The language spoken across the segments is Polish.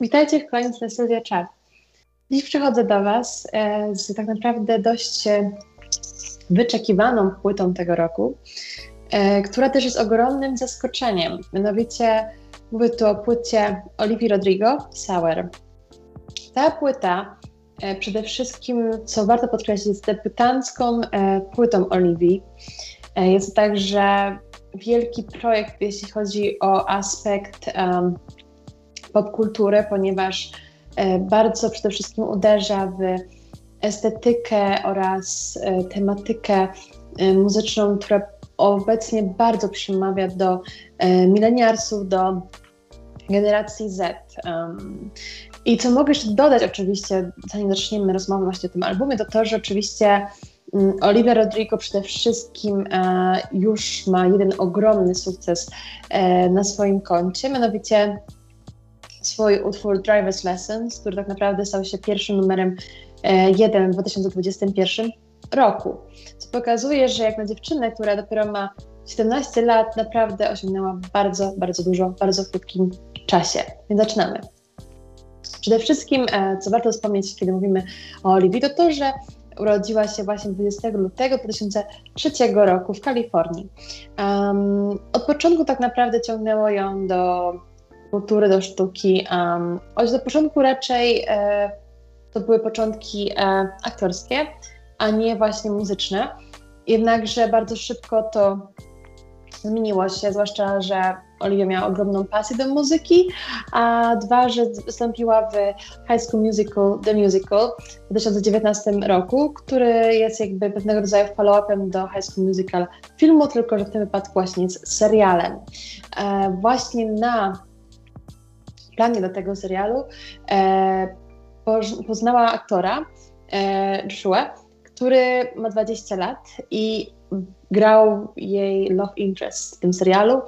Witajcie w kolejnym Sylwia Czar. Dziś przychodzę do Was e, z tak naprawdę dość e, wyczekiwaną płytą tego roku, e, która też jest ogromnym zaskoczeniem. Mianowicie mówię tu o płycie Olivii Rodrigo, Sour. Ta płyta przede wszystkim, co warto podkreślić, jest debiutancką płytą Olivii. Jest to także wielki projekt, jeśli chodzi o aspekt um, popkulturę, ponieważ e, bardzo przede wszystkim uderza w estetykę oraz e, tematykę e, muzyczną, która obecnie bardzo przemawia do mileniarsów, do generacji Z. I co mogę jeszcze dodać, oczywiście, zanim zaczniemy rozmowę właśnie o tym albumie, to to, że oczywiście mm, Olivia Rodrigo przede wszystkim już ma jeden ogromny sukces na swoim koncie, mianowicie swój utwór Driver's Lessons, który tak naprawdę stał się pierwszym numerem e, jeden w 2021 roku. Co pokazuje, że jak na dziewczynę, która dopiero ma 17 lat, naprawdę osiągnęła bardzo, bardzo dużo bardzo krótkim czasie. Więc zaczynamy. Przede wszystkim, e, co warto wspomnieć, kiedy mówimy o Oliwii, to to, że urodziła się właśnie 20 lutego 2003 roku w Kalifornii. Um, od początku tak naprawdę ciągnęło ją do kultury, do sztuki. Um, choć do początku raczej e, to były początki e, aktorskie, a nie właśnie muzyczne. Jednakże bardzo szybko to zmieniło się, zwłaszcza, że Olivia miała ogromną pasję do muzyki, a dwa, że wystąpiła w High School Musical, The Musical w 2019 roku, który jest jakby pewnego rodzaju follow-upem do High School Musical filmu, tylko że w tym wypadku właśnie serialem. E, właśnie na planie do tego serialu e, poznała aktora e, Joshua, który ma 20 lat i grał jej love interest w tym serialu.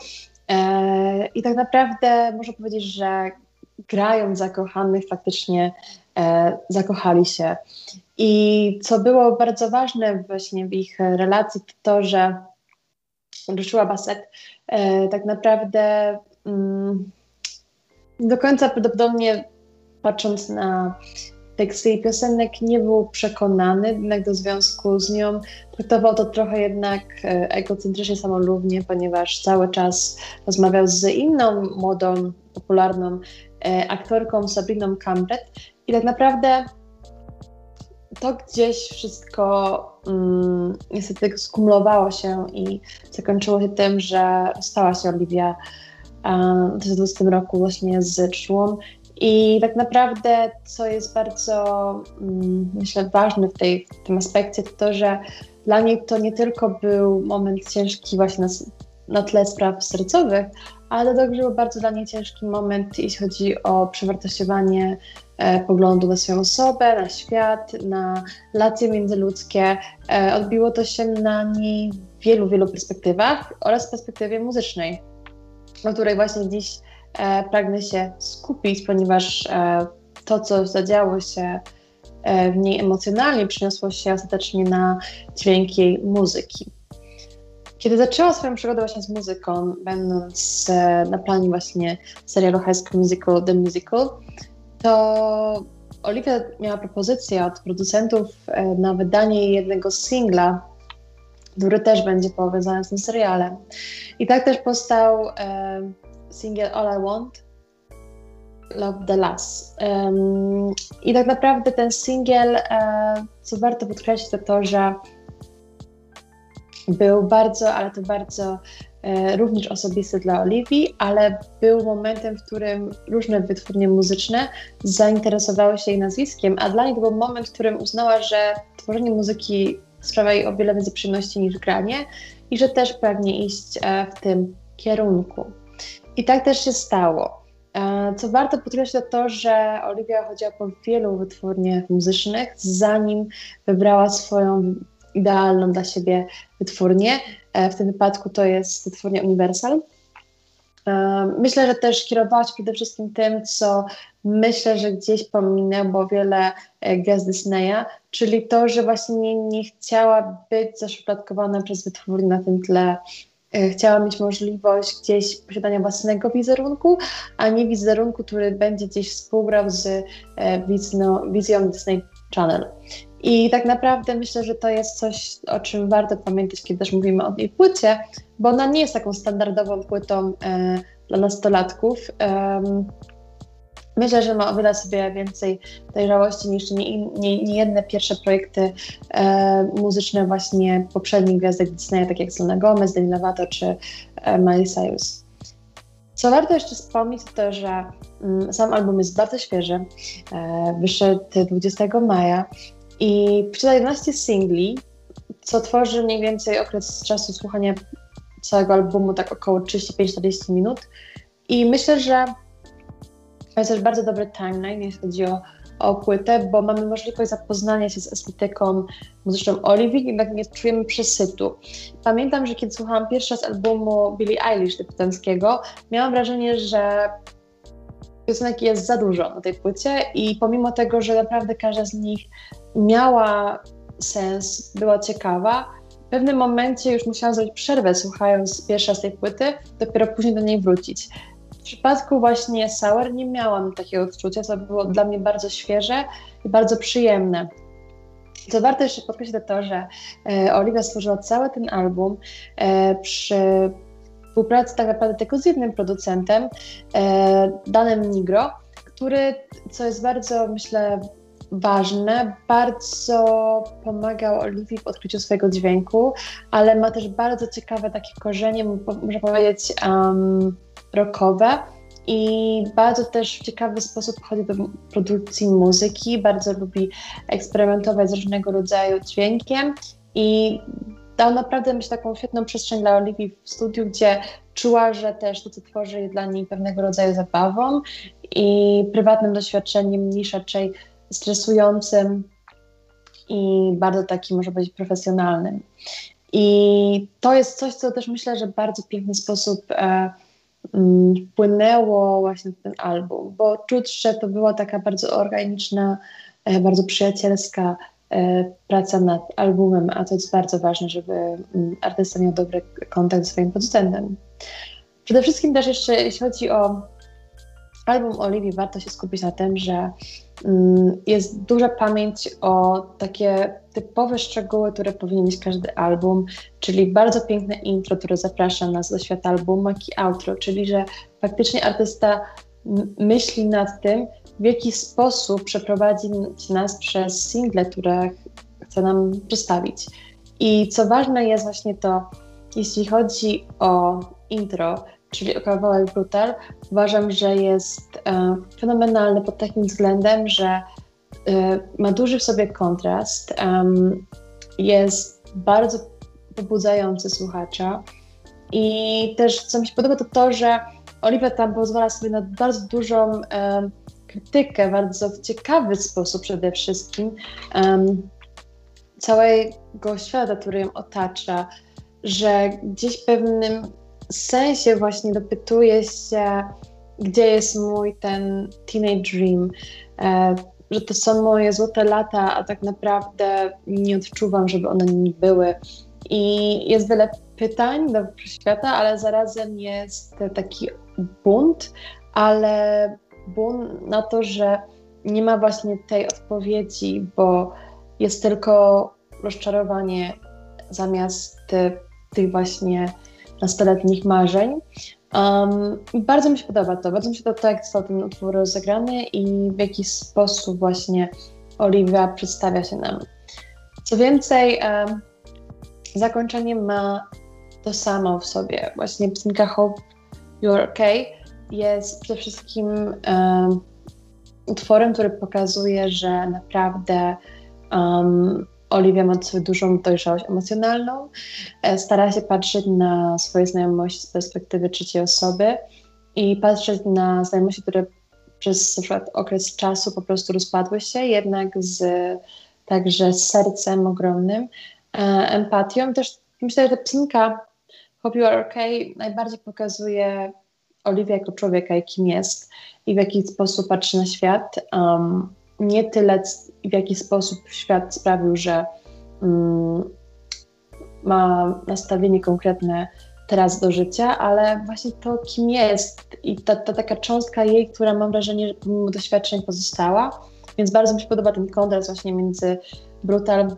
E, I tak naprawdę można powiedzieć, że grając zakochanych faktycznie zakochali się. I co było bardzo ważne właśnie w ich relacji, to to, że Joshua Bassett tak naprawdę mm, do końca prawdopodobnie patrząc na teksty jej piosenek nie był przekonany jednak do związku z nią. Traktował to trochę jednak e, egocentrycznie, samolubnie, ponieważ cały czas rozmawiał z inną młodą, popularną e, aktorką Sabriną Cambret i tak naprawdę to gdzieś wszystko um, niestety skumulowało się i zakończyło się tym, że stała się Olivia w 2020 roku właśnie z. I tak naprawdę, co jest bardzo, mm, myślę, ważne w, tej, w tym aspekcie, to to, że dla niej to nie tylko był moment ciężki właśnie na, na tle spraw sercowych, ale to także był bardzo dla niej ciężki moment, jeśli chodzi o przewartościowanie e, poglądu na swoją osobę, na świat, na relacje międzyludzkie. E, odbiło to się na niej w wielu, wielu perspektywach oraz perspektywie muzycznej o której właśnie dziś e, pragnę się skupić, ponieważ e, to, co zadziało się e, w niej emocjonalnie, przyniosło się ostatecznie na dźwięk jej muzyki. Kiedy zaczęła swoją przygodę właśnie z muzyką, będąc na planie właśnie serialu High School Musical The Musical, to Olivia miała propozycję od producentów na wydanie jednego singla który też będzie powiązany z tym serialem. I tak też powstał e, single All I Want, Love the Last. I tak naprawdę ten single, e, co warto podkreślić, to to, że był bardzo, ale to bardzo e, również osobisty dla Oliwii, ale był momentem, w którym różne wytwórnie muzyczne zainteresowały się jej nazwiskiem, a dla niej to był moment, w którym uznała, że tworzenie muzyki sprawia jej o wiele więcej przyjemności niż granie i że też pragnie iść e, w tym kierunku. I tak też się stało. E, co warto podkreślić, to to, że Olivia chodziła po wielu wytwórniach muzycznych, zanim wybrała swoją idealną dla siebie wytwórnię. E, w tym wypadku to jest wytwórnia Universal. Myślę, że też kierowała się przede wszystkim tym, co myślę, że gdzieś pominęło wiele gest Disneya, czyli to, że właśnie nie, chciała być zaszufladkowana przez wytwórnię na tym tle e, chciała mieć możliwość gdzieś posiadania własnego wizerunku, a nie wizerunku, który będzie gdzieś współgrał z e, wizją Disney Channel. I tak naprawdę myślę, że to jest coś, o czym warto pamiętać, kiedy też mówimy o tej płycie, bo ona nie jest taką standardową płytą e, dla nastolatków. Um, myślę, że ma o wiele sobie więcej dojrzałości niż nie, nie, nie jedne pierwsze projekty e, muzyczne właśnie poprzednich gwiazdek Disneya, tak jak Selena Gomez, Demi Lovato czy e, Miley Cyrus. Co warto jeszcze wspomnieć, to że mm, sam album jest bardzo świeży. E, wyszedł 20 maja i posiada 11 singli, co tworzy mniej więcej okres czasu słuchania całego albumu, tak około 35-40 minut. I myślę, że to jest też bardzo dobry timeline, jeśli chodzi o, o płytę, bo mamy możliwość zapoznania się z estetyką muzyczną Olivia, jednak nie czujemy przesytu. Pamiętam, że kiedy słuchałam pierwszy raz albumu Billie Eilish debiutanckiego, miałam wrażenie, że piosenek jest za dużo na tej płycie i pomimo tego, że naprawdę każda z nich miała sens, była ciekawa, w pewnym momencie już musiałam zrobić przerwę słuchając pierwsza z tej płyty, dopiero później do niej wrócić. W przypadku właśnie Sour nie miałam takiego odczucia, co było dla mnie bardzo świeże i bardzo przyjemne. Co warto jeszcze podkreślić to, że e, Oliwia stworzyła cały ten album e, przy współpracy tak naprawdę tylko z jednym producentem, e, Danem Nigro, który, co jest bardzo, myślę, ważne, bardzo pomagał Oliwii w odkryciu swojego dźwięku, ale ma też bardzo ciekawe takie korzenie, można powiedzieć, um, rockowe i bardzo też w ciekawy sposób podchodzi do produkcji muzyki, bardzo lubi eksperymentować z różnego rodzaju dźwiękiem i dał naprawdę myślę taką świetną przestrzeń dla Oliwii w studiu, gdzie czuła, że też to, co tworzy jest dla niej pewnego rodzaju zabawą i prywatnym doświadczeniem, niż raczej stresującym i bardzo takim, może być profesjonalnym. I to jest coś, co też myślę, że w bardzo piękny sposób e, mm, wpłynęło właśnie w ten album, bo czuć, że to była taka bardzo organiczna, e, bardzo przyjacielska e, praca nad albumem, a to jest bardzo ważne, żeby mm, artysta miał dobry kontakt ze swoim producentem. Przede wszystkim też jeszcze, jeśli chodzi o album Oliwii, warto się skupić na tym, że jest duża pamięć o takie typowe szczegóły, które powinien mieć każdy album, czyli bardzo piękne intro, które zaprasza nas do świata albumu, i outro, czyli że faktycznie artysta myśli nad tym, w jaki sposób przeprowadzić nas przez single, które chce nam przedstawić. I co ważne jest właśnie to, jeśli chodzi o intro, czyli kawałek Brutal, uważam, że jest e, fenomenalny pod takim względem, że e, ma duży w sobie kontrast, jest bardzo pobudzający słuchacza i też co mi się podoba to to, że Oliwia tam pozwala sobie na bardzo dużą um, krytykę, bardzo w ciekawy sposób przede wszystkim całego świata, który ją otacza, że gdzieś pewnym sensie właśnie dopytuję się, gdzie jest mój ten teenage dream, e, że to są moje złote lata, a tak naprawdę nie odczuwam, żeby one nie były. I jest wiele pytań do świata, ale zarazem jest taki bunt, ale bunt na to, że nie ma właśnie tej odpowiedzi, bo jest tylko rozczarowanie zamiast tych właśnie nastoletnich marzeń. Um, bardzo mi się podoba to, bardzo mi się podoba to, jak został ten utwór rozegrany i w jaki sposób właśnie Olivia przedstawia się nam. Co więcej, um, zakończenie ma to samo w sobie. Właśnie piosenka Hope You're Okay jest przede wszystkim um, utworem, który pokazuje, że naprawdę um, Oliwia ma dużą dojrzałość emocjonalną, e, stara się patrzeć na swoje znajomości z perspektywy trzeciej osoby i patrzeć na znajomości, które przez na przykład okres czasu po prostu rozpadły się, jednak z także z sercem ogromnym, e, empatią. Też myślę, że ta piosenka Hope You Are Okay najbardziej pokazuje Oliwia jako człowieka, jakim jest i w jaki sposób patrzy na świat. Um, nie tyle w jaki sposób świat sprawił, że um, ma nastawienie konkretne teraz do życia, ale właśnie to, kim jest i ta, ta taka cząstka jej, która mam wrażenie, że pomimo doświadczeń pozostała. Więc bardzo mi się podoba ten kontrast właśnie między Brutal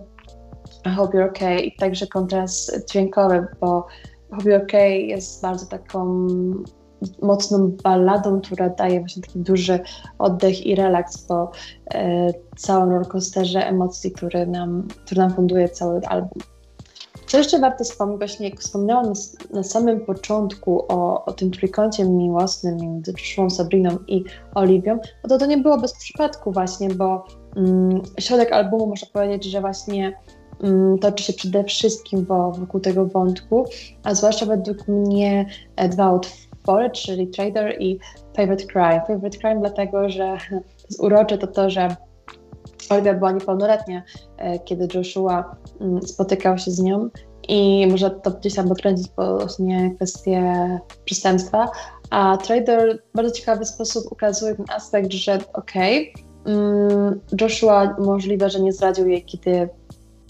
I Hope You're Okay i także kontrast dźwiękowy, bo Hope You're Okay jest bardzo taką mocną balladą, która daje właśnie taki duży oddech i relaks po e, całym rollercoasterze emocji, który nam, który nam funduje cały album. Co jeszcze warto wspomnieć, właśnie jak wspomniałam na, na samym początku o, o, tym trójkącie miłosnym między Joshuą, Sabriną i Oliwią, no to to nie było bez przypadku właśnie, bo mm, środek albumu można powiedzieć, że właśnie mm, toczy się przede wszystkim wokół tego wątku, a zwłaszcza według mnie e, dwa utwory, czyli Trader i Favorite Crime. Favorite Crime dlatego, że to urocze to to, że Olga była niepełnoletnia, e, kiedy Joshua mm, spotykał się z nią i może to gdzieś tam dokręcić właśnie kwestię przestępstwa. A Trader w bardzo ciekawy sposób ukazuje ten aspekt, że okej, okay, mm, Joshua możliwe, że nie zdradził jej, kiedy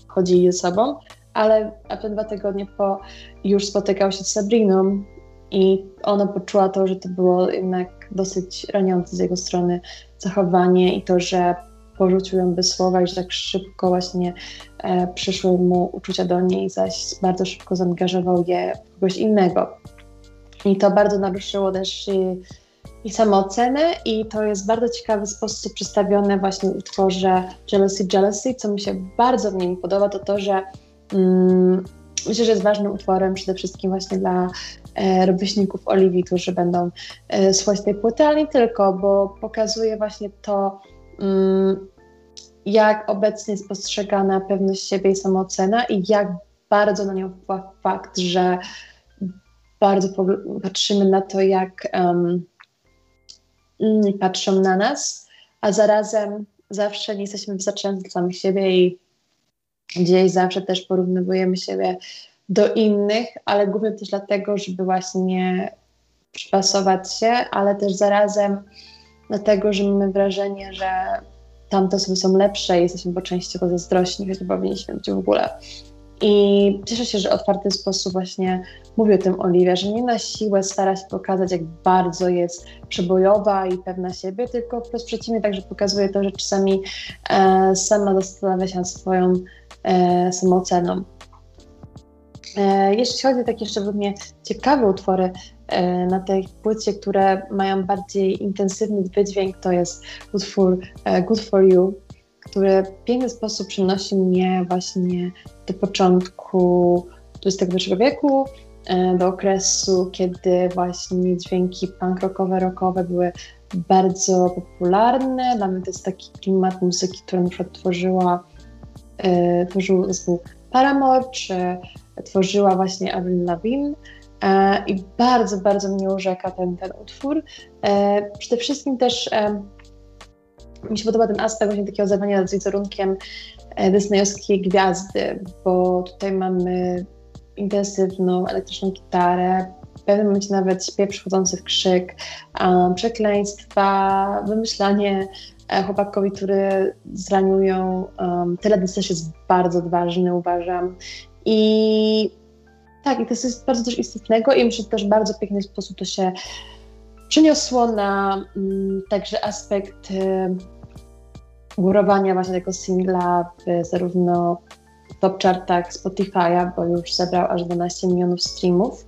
chodzi ze sobą, ale a te dwa tygodnie po już spotykał się z Sabriną i ona poczuła to, że to było jednak dosyć raniące z jego strony zachowanie i to, że porzucił ją bez słowa i że tak szybko właśnie e, przyszły mu uczucia do niej, zaś bardzo szybko zaangażował je w kogoś innego. I to bardzo naruszyło też i, i samoocenę i to jest bardzo ciekawy sposób przedstawione właśnie w utworze Jealousy Jealousy, co mi się bardzo w nim podoba, to to, że mm, myślę, że jest ważnym utworem przede wszystkim właśnie dla e, rówieśników Oliwii, którzy będą e, słuchać tej płyty, ale nie tylko, bo pokazuje właśnie to, Mm, jak obecnie jest postrzegana pewność siebie i samoocena i jak bardzo na nią wpływa fakt, że bardzo patrzymy na to, jak um, patrzą na nas, a zarazem zawsze nie jesteśmy wystarczający dla samych siebie i gdzieś zawsze też porównywujemy siebie do innych, ale głównie też dlatego, żeby właśnie przypasować się, ale też zarazem dlatego, że mamy wrażenie, że tamte osoby są lepsze i jesteśmy po części tego zazdrośni, choć powinniśmy być w ogóle. I cieszę się, że w otwarty sposób właśnie mówi o tym Oliwia, że nie na siłę stara się pokazać, jak bardzo jest przebojowa i pewna siebie, tylko wprost przeciwnie, także pokazuje to, że czasami e, sama zastanawia się nad swoją e, samooceną. E, jeśli chodzi o takie mnie ciekawe utwory e, na tej płycie, które mają bardziej intensywny wydźwięk, to jest utwór e, Good For You, który w piękny sposób przynosi mnie właśnie do początku XXI wieku, do okresu, kiedy właśnie dźwięki punk rockowe, rockowe były bardzo popularne. Dla mnie to jest taki klimat muzyki, który na przykład tworzyła, tworzył zespół Paramore, czy tworzyła właśnie Avril Lavigne. E, I bardzo, bardzo mnie urzeka ten, ten utwór. E, przede wszystkim też e, mi się podoba ten aspekt właśnie takiego zerwania z wizerunkiem disneyowskiej gwiazdy, bo tutaj mamy intensywną elektryczną gitarę, w pewnym momencie nawet śpiew przychodzący w krzyk, przekleństwa, wymyślanie chłopakowi, który zraniują. Um, teledysk też jest bardzo odważny, uważam. I tak, i to jest bardzo coś istotnego i myślę, że też bardzo piękny sposób to się przeniosło na mm, także aspekt y, górowania właśnie tego singla w zarówno top chartach Spotify'a, bo już zebrał aż 12 milionów streamów,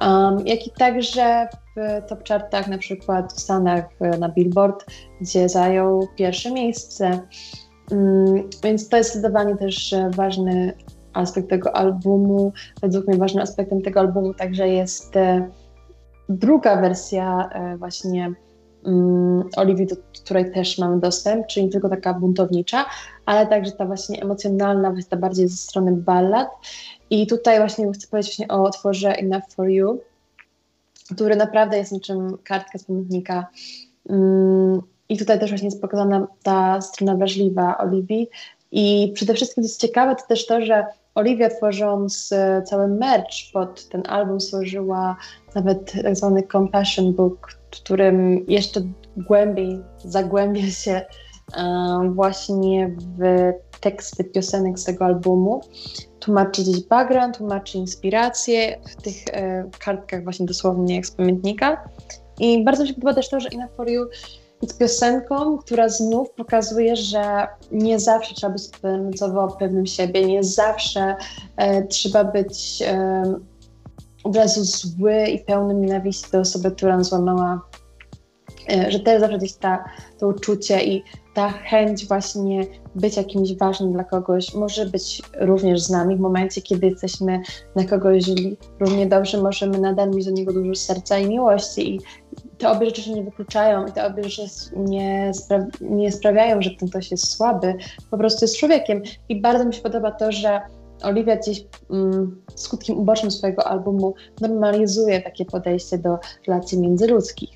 um, jak i także w top chartach na przykład w Stanach na Billboard, gdzie zajął pierwsze miejsce. Um, więc to jest zdecydowanie też ważny aspekt tego albumu. Według mnie ważnym aspektem tego albumu także jest e, druga wersja e, właśnie um, Oliwii, do której też mamy dostęp, czyli nie tylko taka buntownicza, ale także ta właśnie emocjonalna, ta bardziej ze strony ballad. I tutaj właśnie chcę powiedzieć właśnie o otworze Enough For You, który naprawdę jest niczym kartka z pamiętnika. Um, I tutaj też właśnie jest pokazana ta strona wrażliwa Oliwii. I przede wszystkim jest ciekawe to też to, że Olivia tworząc e, cały merch pod ten album stworzyła nawet tak zwany compassion book, w którym jeszcze głębiej zagłębia się e, właśnie w teksty piosenek z tego albumu, tłumaczy gdzieś background, tłumaczy inspiracje w tych e, kartkach właśnie dosłownie jak z pamiętnika. I bardzo mi się podoba też to, że Enough For You jest piosenką, która znów pokazuje, że nie zawsze trzeba być pewnym siebie, nie zawsze e, trzeba być e, od razu zły i pełny nienawiści do osoby, która nas złamała E, że też zawsze gdzieś ta, to uczucie i ta chęć właśnie być jakimś ważnym dla kogoś może być również z nami w momencie, kiedy jesteśmy na kogoś źli. Równie dobrze możemy nadal mieć do niego dużo serca i miłości i te obie rzeczy się nie wykluczają i te obie rzeczy nie, spra nie sprawiają, że ten ktoś jest słaby, po prostu jest człowiekiem. I bardzo mi się podoba to, że Oliwia gdzieś mm, skutkiem ubocznym swojego albumu normalizuje takie podejście do relacji międzyludzkich.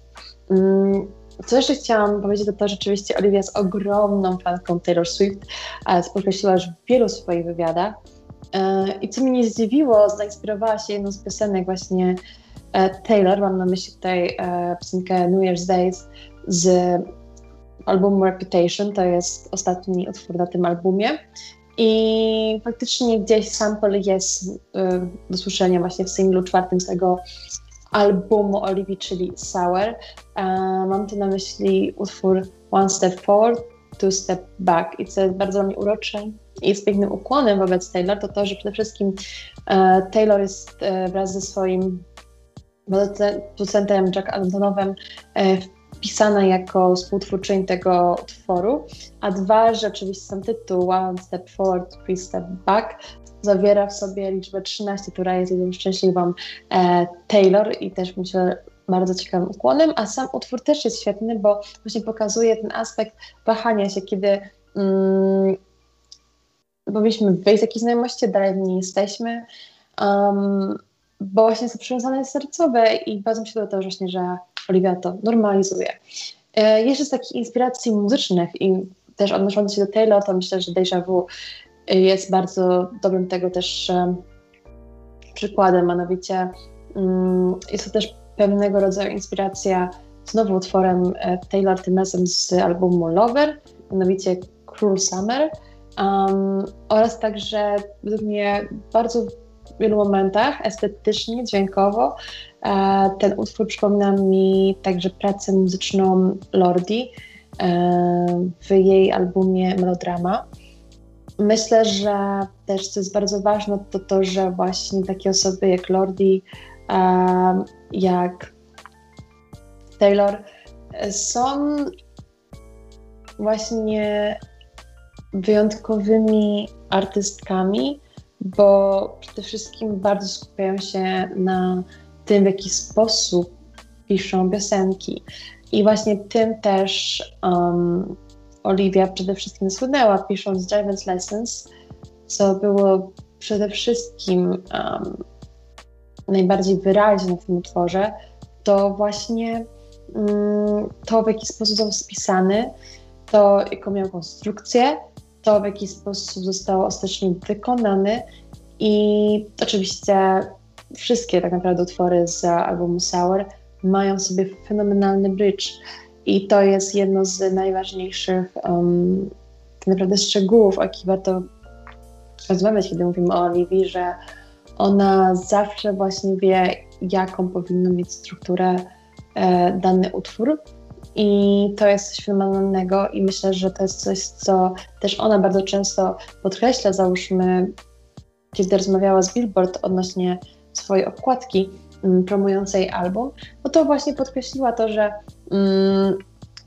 Mm, co jeszcze chciałam powiedzieć, to to rzeczywiście Olivia jest ogromną fanką Taylor Swift, ale podkreśliła już w wielu swoich wywiadach. E, I co mnie nie zdziwiło, zainspirowała się jedną z piosenek właśnie e, Taylor, mam na myśli tutaj e, piosenkę New Year's Days z albumu Reputation, to jest ostatni utwór na tym albumie. I faktycznie gdzieś sample jest do słyszenia właśnie w singlu czwartym z tego albumu Oliwii, czyli Sour. E, mam tu na myśli utwór One Step Forward, Two Step Back. I co jest bardzo dla mnie urocze i z pięknym ukłonem wobec Taylor, to to, że przede wszystkim e, Taylor jest e, wraz ze swoim producentem Jack Antonowem wpisana jako współtwórczyń tego utworu, a dwa, że oczywiście sam tytuł One Step Forward, Three Step Back zawiera w sobie liczbę 13, która jest jedną szczęśliwą e, Taylor i też myślę bardzo ciekawym ukłonem, a sam utwór też jest świetny, bo właśnie pokazuje ten aspekt wahania się, kiedy mm, powinniśmy wyjść z jakiejś znajomości, dalej nie jesteśmy, um, bo właśnie są przywiązane sercowe i bardzo mi się to właśnie, że Olivia to normalizuje. E, jeszcze z takich inspiracji muzycznych i też odnosząc się do Taylor, to myślę, że Deja Vu jest bardzo dobrym tego też przykładem, mianowicie mm, jest to też pewnego rodzaju inspiracja znowu utworem e, Taylor tym razem z albumu Lover, mianowicie Cruel Summer um, oraz także według mnie bardzo w wielu momentach estetycznie, dźwiękowo e, ten utwór przypomina mi także pracę muzyczną Lordi e, w jej albumie Melodrama. Myślę, że też co jest bardzo ważne, to to, że właśnie takie osoby jak Lordi, jak Taylor są właśnie wyjątkowymi artystkami, bo przede wszystkim bardzo skupiają się na tym, w jaki sposób piszą piosenki. I właśnie tym też um, Olivia przede wszystkim słynęła, pisząc Driver's Lessons, co było przede wszystkim um, najbardziej wyraźne w tym utworze, to właśnie um, to, w jaki sposób został spisany, to jaką miał konstrukcję, to w jaki sposób został ostatecznie wykonany i oczywiście wszystkie tak naprawdę utwory z albumu Sour mają sobie fenomenalny bridge. I to jest jedno z najważniejszych um, tak naprawdę szczegółów, o jakich warto rozmawiać, kiedy mówimy o Oliwii, że ona zawsze właśnie wie, jaką powinno mieć strukturę e, dany utwór. I to jest coś fenomenalnego i myślę, że to jest coś, co też ona bardzo często podkreśla, załóżmy, kiedy rozmawiała z Billboard odnośnie swojej okładki promującej album, no to właśnie podkreśliła to, że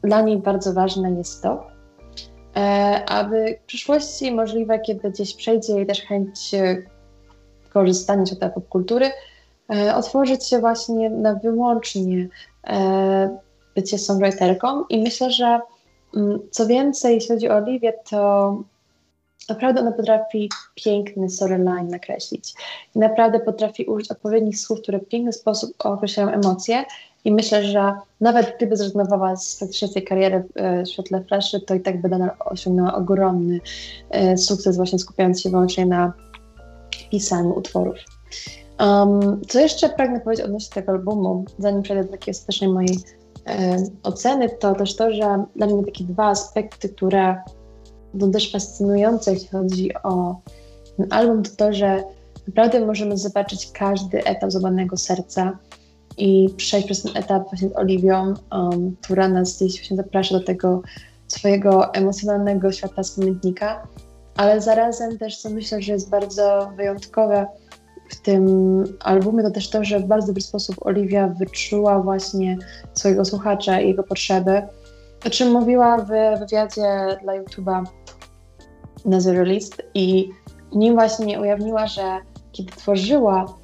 dla niej bardzo ważne jest to, e, aby w przyszłości możliwe, kiedy gdzieś przejdzie jej też chęć e, korzystania z tej popkultury, e, otworzyć się właśnie na wyłącznie bycie songwriterką. I myślę, że mm, co więcej, jeśli chodzi o Oliwię, to naprawdę ona potrafi piękny storyline nakreślić. I naprawdę potrafi użyć odpowiednich słów, które w piękny sposób określają emocje i myślę, że nawet gdyby zrezygnowała z faktycznie tej kariery w świetle Flaszy, to i tak by nadal osiągnęła ogromny e, sukces właśnie skupiając się wyłącznie na pisaniu utworów. Um, co jeszcze pragnę powiedzieć odnośnie tego albumu, zanim przejdę do takiej ostatecznej mojej e, oceny, to też to, że dla mnie takie dwa aspekty, które no też fascynujące, jeśli chodzi o ten album, to to, że naprawdę możemy zobaczyć każdy etap złamanego serca i przejść przez ten etap właśnie z Oliwią, um, która nas gdzieś właśnie zaprasza do tego swojego emocjonalnego świata z pamiętnika, ale zarazem też, co myślę, że jest bardzo wyjątkowe w tym albumie, to też to, że w bardzo dobry sposób Oliwia wyczuła właśnie swojego słuchacza i jego potrzeby, o czym mówiła w wywiadzie dla YouTube'a na Zero List i w nim właśnie ujawniła, że kiedy tworzyła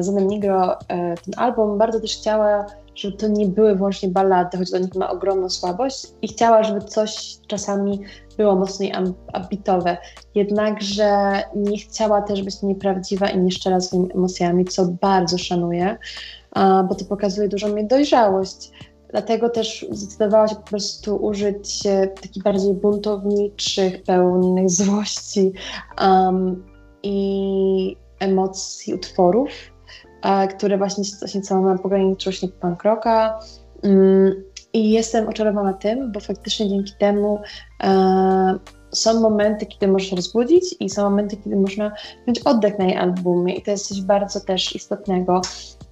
Zanem Negro e, ten album, bardzo też chciała, żeby to nie były wyłącznie ballady, choć do nich ma ogromną słabość i chciała, żeby coś czasami było mocniej ambitowe, jednakże nie chciała też być nieprawdziwa i nieszczera swoimi emocjami, co bardzo szanuję, bo to pokazuje dużą niedojrzałość. Dlatego też zdecydowała się po prostu użyć e, takich bardziej buntowniczych, pełnych złości um, i emocji utworów, e, które właśnie, właśnie całą pograniczość punk rocka. Um, I jestem oczarowana tym, bo faktycznie dzięki temu e, są momenty, kiedy można się rozbudzić i są momenty, kiedy można mieć oddech na jej albumie i to jest coś bardzo też istotnego.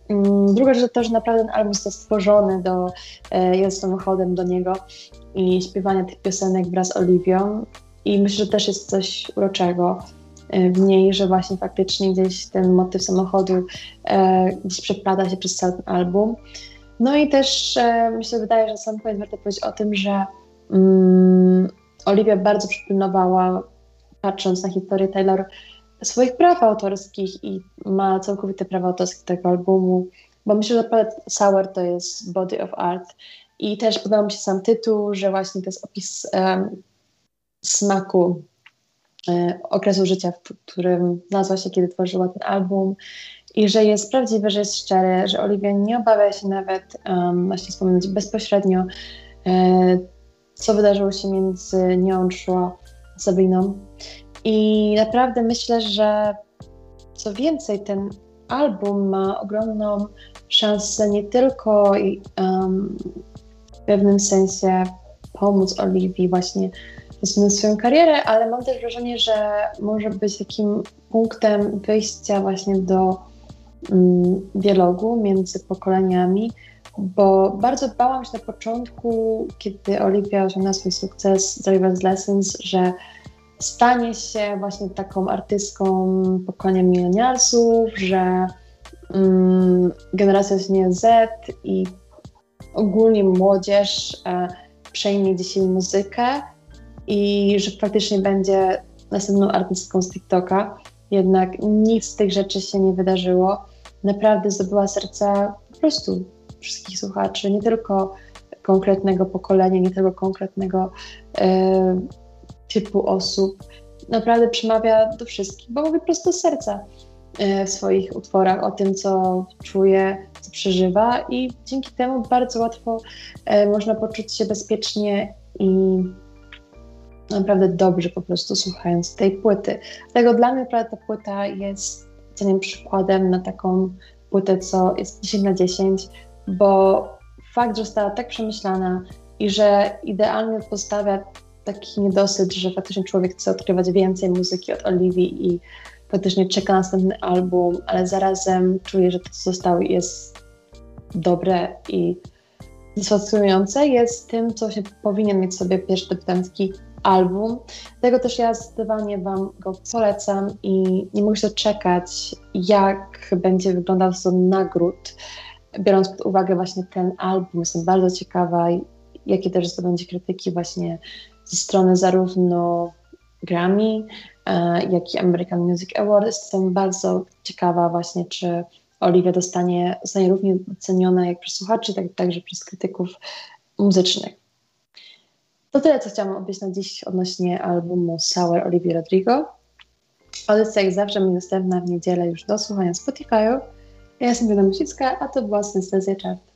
Mm, druga rzecz to, że naprawdę ten album został stworzony do, e, jest samochodem do niego i śpiewania tych piosenek wraz z Oliwią i myślę, że też jest coś uroczego w niej, że właśnie faktycznie gdzieś ten motyw samochodu e, gdzieś przeplata się przez cały album. No i też e, myślę, wydaje, że sam koniec warto powiedzieć o tym, że mm, Oliwia bardzo przypilnowała, patrząc na historię Taylor, swoich praw autorskich i ma całkowite prawa autorskie tego albumu, bo myślę, że Palette Sour to jest body of art i też podoba mi się sam tytuł, że właśnie to jest opis um, smaku um, okresu życia, w którym znalazła się, kiedy tworzyła ten album i że jest prawdziwe, że jest szczere, że Olivia nie obawia się nawet um, właśnie wspomnieć bezpośrednio, e, co wydarzyło się między nią a Sabiną. I naprawdę myślę, że co więcej, ten album ma ogromną szansę nie tylko um, w pewnym sensie pomóc Oliwii właśnie rozwinąć swoją karierę, ale mam też wrażenie, że może być takim punktem wyjścia właśnie do um, dialogu między pokoleniami, bo bardzo bałam się na początku, kiedy Oliwia osiągnęła swój sukces z River's Lessons, że stanie się właśnie taką artystką pokolenia milenialsów, że um, generacja nie Z i ogólnie młodzież e, przejmie dzisiaj muzykę i że faktycznie będzie następną artystką z TikToka. Jednak nic z tych rzeczy się nie wydarzyło. Naprawdę zdobyła serca po prostu wszystkich słuchaczy, nie tylko konkretnego pokolenia, nie tylko konkretnego e, typu osób naprawdę przemawia do wszystkich, bo mówi prosto z serca e, w swoich utworach o tym, co czuje, co przeżywa i dzięki temu bardzo łatwo e, można poczuć się bezpiecznie i naprawdę dobrze po prostu słuchając tej płyty. Dlatego dla mnie naprawdę ta płyta jest cennym przykładem na taką płytę, co jest 10 na 10, bo fakt, że została tak przemyślana i że idealnie postawia taki niedosyt, że faktycznie człowiek chce odkrywać więcej muzyki od Oliwii i faktycznie czeka na następny album, ale zarazem czuje, że to, co zostało, jest dobre i satysfakcjonujące, jest tym, co się powinien mieć sobie pierwszy debiutancki album. Dlatego też ja zdecydowanie Wam go polecam i nie mogę się doczekać, jak będzie wyglądał sezon nagród, biorąc pod uwagę właśnie ten album. Jestem bardzo ciekawa, jakie też zdobędzie krytyki właśnie ze strony zarówno Grammy, e, jak i American Music Awards. Jestem bardzo ciekawa właśnie, czy Olivia dostanie, zostanie równie doceniona jak przez słuchaczy, tak także przez krytyków muzycznych. To tyle, co chciałam powiedzieć na dziś odnośnie albumu Sour Olivia Rodrigo. Audycja jak zawsze mi następna w niedzielę już do słuchania Spotify'u. Ja jestem Wiona Musicka, a to była Synestezja Chart.